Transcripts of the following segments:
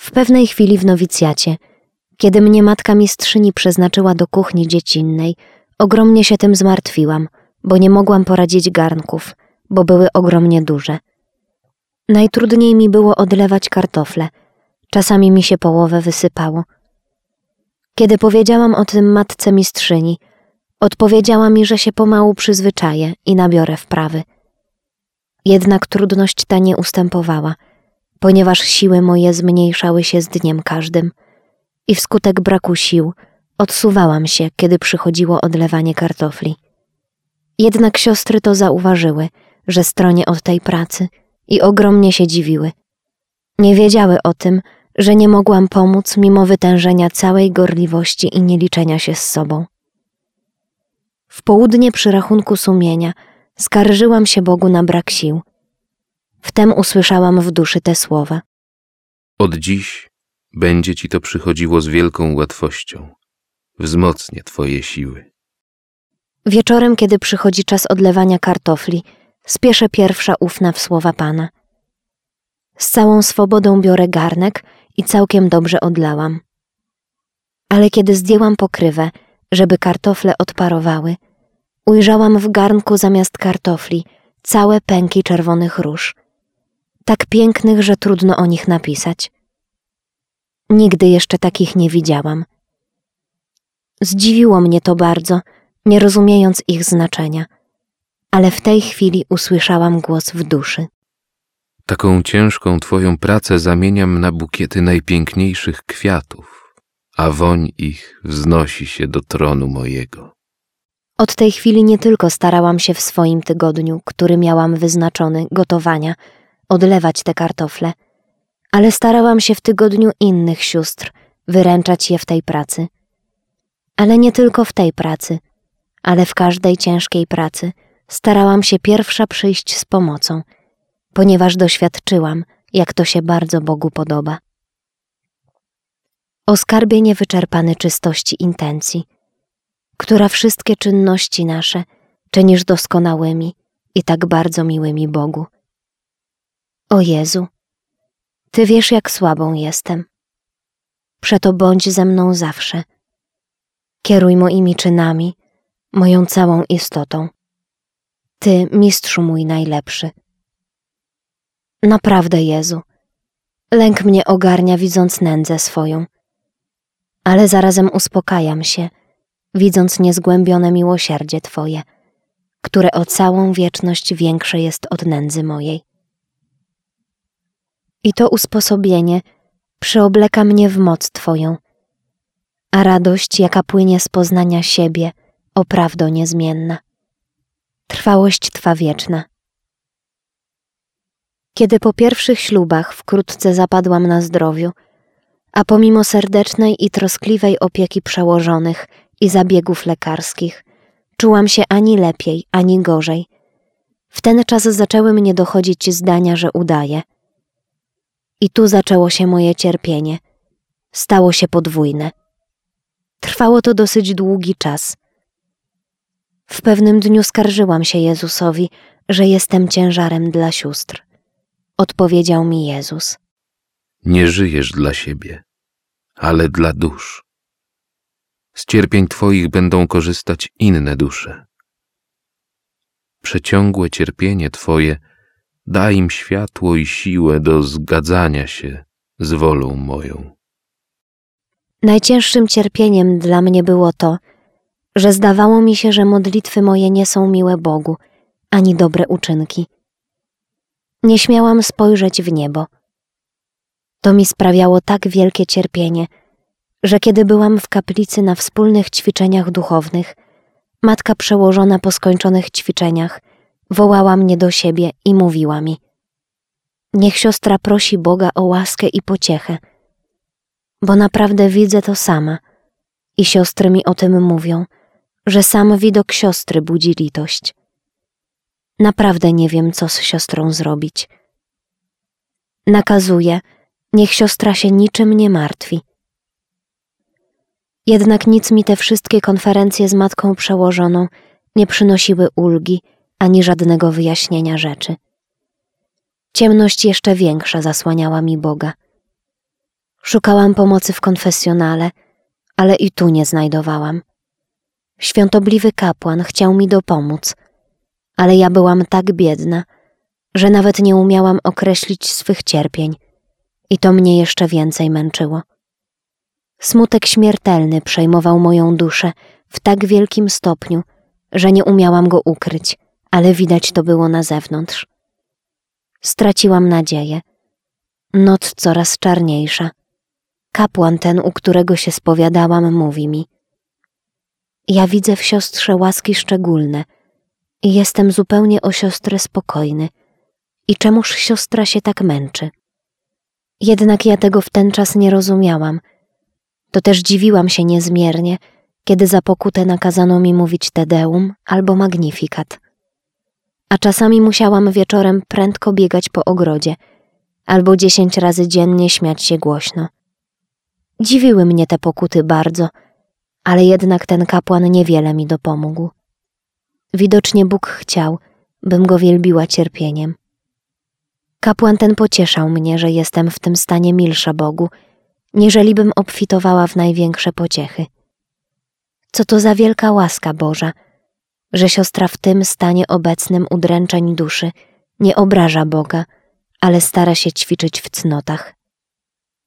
W pewnej chwili w nowicjacie, kiedy mnie matka mistrzyni przeznaczyła do kuchni dziecinnej, ogromnie się tym zmartwiłam, bo nie mogłam poradzić garnków, bo były ogromnie duże. Najtrudniej mi było odlewać kartofle, czasami mi się połowę wysypało. Kiedy powiedziałam o tym matce mistrzyni, odpowiedziała mi, że się pomału przyzwyczaję i nabiorę wprawy. Jednak trudność ta nie ustępowała, ponieważ siły moje zmniejszały się z dniem każdym i wskutek braku sił odsuwałam się, kiedy przychodziło odlewanie kartofli. Jednak siostry to zauważyły, że stronię od tej pracy i ogromnie się dziwiły. Nie wiedziały o tym, że nie mogłam pomóc mimo wytężenia całej gorliwości i nieliczenia się z sobą. W południe przy rachunku sumienia skarżyłam się Bogu na brak sił. Wtem usłyszałam w duszy te słowa. Od dziś będzie ci to przychodziło z wielką łatwością. Wzmocnię twoje siły. Wieczorem, kiedy przychodzi czas odlewania kartofli, spieszę pierwsza ufna w słowa Pana. Z całą swobodą biorę garnek i całkiem dobrze odlałam. Ale kiedy zdjęłam pokrywę, żeby kartofle odparowały, ujrzałam w garnku zamiast kartofli całe pęki czerwonych róż, tak pięknych, że trudno o nich napisać. Nigdy jeszcze takich nie widziałam. Zdziwiło mnie to bardzo, nie rozumiejąc ich znaczenia, ale w tej chwili usłyszałam głos w duszy. Taką ciężką twoją pracę zamieniam na bukiety najpiękniejszych kwiatów, a woń ich wznosi się do tronu mojego. Od tej chwili nie tylko starałam się w swoim tygodniu, który miałam wyznaczony, gotowania, odlewać te kartofle, ale starałam się w tygodniu innych sióstr wyręczać je w tej pracy. Ale nie tylko w tej pracy, ale w każdej ciężkiej pracy starałam się pierwsza przyjść z pomocą, ponieważ doświadczyłam, jak to się bardzo Bogu podoba. O skarbie niewyczerpany czystości intencji, która wszystkie czynności nasze czynisz doskonałymi i tak bardzo miłymi Bogu. O Jezu, Ty wiesz, jak słabą jestem. Przeto bądź ze mną zawsze. Kieruj moimi czynami, moją całą istotą. Ty, mistrzu mój najlepszy. Naprawdę, Jezu, lęk mnie ogarnia, widząc nędzę swoją, ale zarazem uspokajam się, widząc niezgłębione miłosierdzie Twoje, które o całą wieczność większe jest od nędzy mojej. I to usposobienie przyobleka mnie w moc Twoją, a radość, jaka płynie z poznania siebie, o prawdo niezmienna. Trwałość Twa wieczna. Kiedy po pierwszych ślubach wkrótce zapadłam na zdrowiu, a pomimo serdecznej i troskliwej opieki przełożonych i zabiegów lekarskich, czułam się ani lepiej, ani gorzej. W ten czas zaczęły mnie dochodzić zdania, że udaję. I tu zaczęło się moje cierpienie. Stało się podwójne. Trwało to dosyć długi czas. W pewnym dniu skarżyłam się Jezusowi, że jestem ciężarem dla sióstr. Odpowiedział mi Jezus. Nie żyjesz dla siebie, ale dla dusz. Z cierpień Twoich będą korzystać inne dusze. Przeciągłe cierpienie Twoje da im światło i siłę do zgadzania się z wolą moją. Najcięższym cierpieniem dla mnie było to, że zdawało mi się, że modlitwy moje nie są miłe Bogu, ani dobre uczynki. Nie śmiałam spojrzeć w niebo. To mi sprawiało tak wielkie cierpienie, że kiedy byłam w kaplicy na wspólnych ćwiczeniach duchownych, matka przełożona po skończonych ćwiczeniach wołała mnie do siebie i mówiła mi: Niech siostra prosi Boga o łaskę i pociechę, bo naprawdę widzę to sama i siostry mi o tym mówią, że sam widok siostry budzi litość. Naprawdę nie wiem, co z siostrą zrobić. Nakazuję, niech siostra się niczym nie martwi. Jednak nic mi te wszystkie konferencje z matką przełożoną nie przynosiły ulgi ani żadnego wyjaśnienia rzeczy. Ciemność jeszcze większa zasłaniała mi Boga. Szukałam pomocy w konfesjonale, ale i tu nie znajdowałam. Świątobliwy kapłan chciał mi dopomóc, ale ja byłam tak biedna, że nawet nie umiałam określić swych cierpień i to mnie jeszcze więcej męczyło. Smutek śmiertelny przejmował moją duszę w tak wielkim stopniu, że nie umiałam go ukryć, ale widać to było na zewnątrz. Straciłam nadzieję. Noc coraz czarniejsza. Kapłan ten, u którego się spowiadałam, mówi mi: Ja widzę w siostrze łaski szczególne i jestem zupełnie o siostrę spokojny. I czemuż siostra się tak męczy? Jednak ja tego w ten czas nie rozumiałam. To też dziwiłam się niezmiernie, kiedy za pokutę nakazano mi mówić Tedeum albo Magnifikat. A czasami musiałam wieczorem prędko biegać po ogrodzie, albo dziesięć razy dziennie śmiać się głośno. Dziwiły mnie te pokuty bardzo, ale jednak ten kapłan niewiele mi dopomógł. Widocznie Bóg chciał, bym go wielbiła cierpieniem. Kapłan ten pocieszał mnie, że jestem w tym stanie milsza Bogu, bym obfitowała w największe pociechy. Co to za wielka łaska Boża, że siostra w tym stanie obecnym udręczeń duszy nie obraża Boga, ale stara się ćwiczyć w cnotach.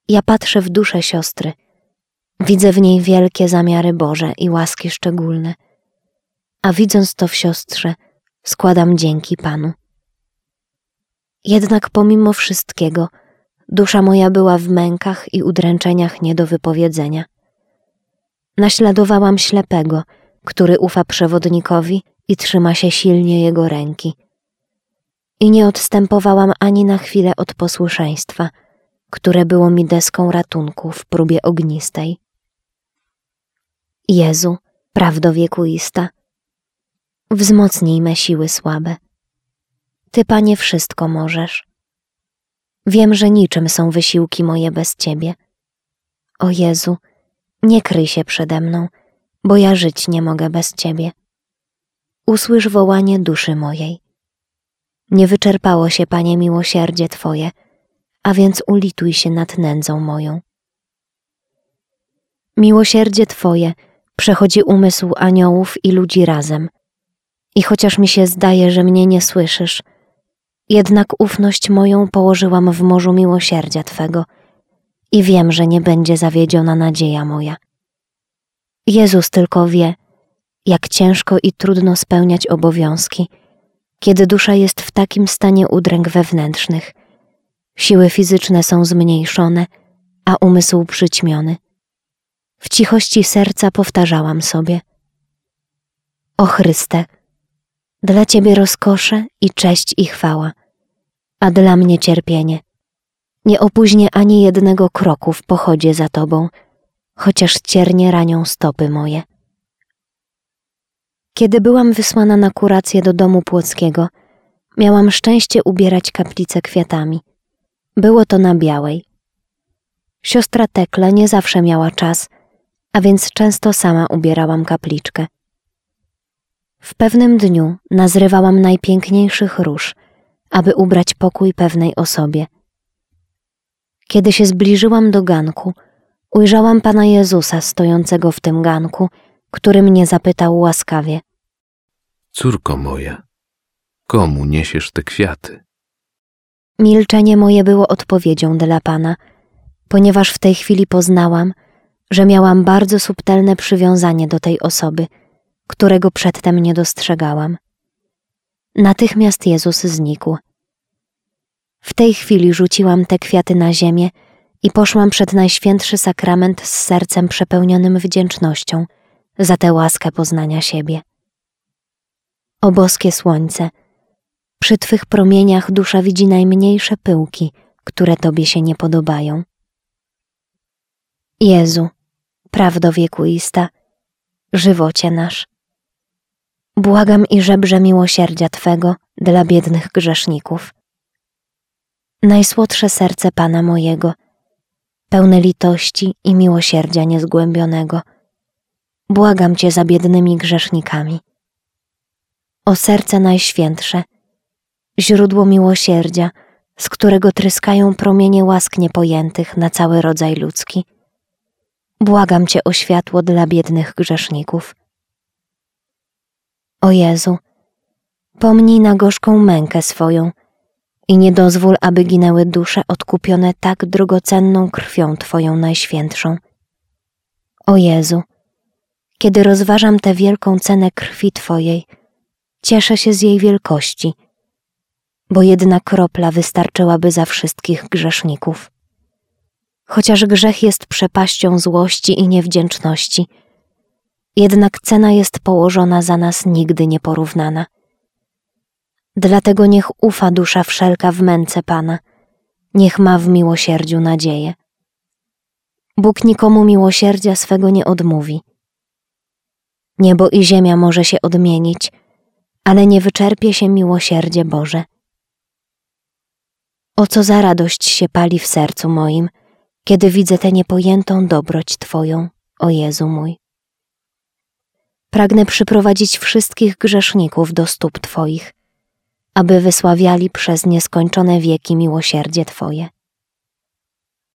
Ja patrzę w duszę siostry, widzę w niej wielkie zamiary Boże i łaski szczególne, a widząc to w siostrze, składam dzięki Panu. Jednak pomimo wszystkiego, dusza moja była w mękach i udręczeniach nie do wypowiedzenia. Naśladowałam ślepego, który ufa przewodnikowi i trzyma się silnie jego ręki. I nie odstępowałam ani na chwilę od posłuszeństwa, które było mi deską ratunku w próbie ognistej. Jezu, prawdo wiekuista, wzmocnij me siły słabe. Ty, Panie, wszystko możesz. Wiem, że niczym są wysiłki moje bez Ciebie. O Jezu, nie kryj się przede mną, bo ja żyć nie mogę bez Ciebie. Usłysz wołanie duszy mojej. Nie wyczerpało się, Panie, miłosierdzie Twoje, a więc ulituj się nad nędzą moją. Miłosierdzie Twoje przechodzi umysł aniołów i ludzi razem. I chociaż mi się zdaje, że mnie nie słyszysz, jednak ufność moją położyłam w morzu miłosierdzia Twego i wiem, że nie będzie zawiedziona nadzieja moja. Jezus tylko wie, jak ciężko i trudno spełniać obowiązki, kiedy dusza jest w takim stanie udręk wewnętrznych. Siły fizyczne są zmniejszone, a umysł przyćmiony. W cichości serca powtarzałam sobie: O Chryste, dla Ciebie rozkosze i cześć i chwała, a dla mnie cierpienie. Nie opóźnię ani jednego kroku w pochodzie za Tobą, chociaż ciernie ranią stopy moje. Kiedy byłam wysłana na kurację do domu płockiego, miałam szczęście ubierać kaplicę kwiatami. Było to na białej. Siostra Tekla nie zawsze miała czas, a więc często sama ubierałam kapliczkę. W pewnym dniu nazrywałam najpiękniejszych róż, aby ubrać pokój pewnej osobie. Kiedy się zbliżyłam do ganku, ujrzałam Pana Jezusa stojącego w tym ganku, który mnie zapytał łaskawie: Córko moja, komu niesiesz te kwiaty? Milczenie moje było odpowiedzią dla Pana, ponieważ w tej chwili poznałam, że miałam bardzo subtelne przywiązanie do tej osoby, którego przedtem nie dostrzegałam. Natychmiast Jezus znikł. W tej chwili rzuciłam te kwiaty na ziemię i poszłam przed Najświętszy Sakrament z sercem przepełnionym wdzięcznością za tę łaskę poznania siebie. O boskie słońce, przy Twych promieniach dusza widzi najmniejsze pyłki, które Tobie się nie podobają. Jezu, prawdo wiekuista, żywocie nasz, błagam i żebrze miłosierdzia Twego dla biednych grzeszników. Najsłodsze serce Pana mojego, pełne litości i miłosierdzia niezgłębionego, błagam Cię za biednymi grzesznikami. O serce najświętsze, źródło miłosierdzia, z którego tryskają promienie łask niepojętych na cały rodzaj ludzki. Błagam Cię o światło dla biednych grzeszników. O Jezu, pomnij na gorzką mękę swoją i nie dozwól, aby ginęły dusze odkupione tak drogocenną krwią Twoją najświętszą. O Jezu, kiedy rozważam tę wielką cenę krwi Twojej, cieszę się z jej wielkości, bo jedna kropla wystarczyłaby za wszystkich grzeszników. Chociaż grzech jest przepaścią złości i niewdzięczności, jednak cena jest położona za nas nigdy nieporównana. Dlatego niech ufa dusza wszelka w męce Pana, niech ma w miłosierdziu nadzieję. Bóg nikomu miłosierdzia swego nie odmówi. Niebo i ziemia może się odmienić, ale nie wyczerpie się miłosierdzie Boże. O co za radość się pali w sercu moim, kiedy widzę tę niepojętą dobroć Twoją, o Jezu mój. Pragnę przyprowadzić wszystkich grzeszników do stóp Twoich, aby wysławiali przez nieskończone wieki miłosierdzie Twoje.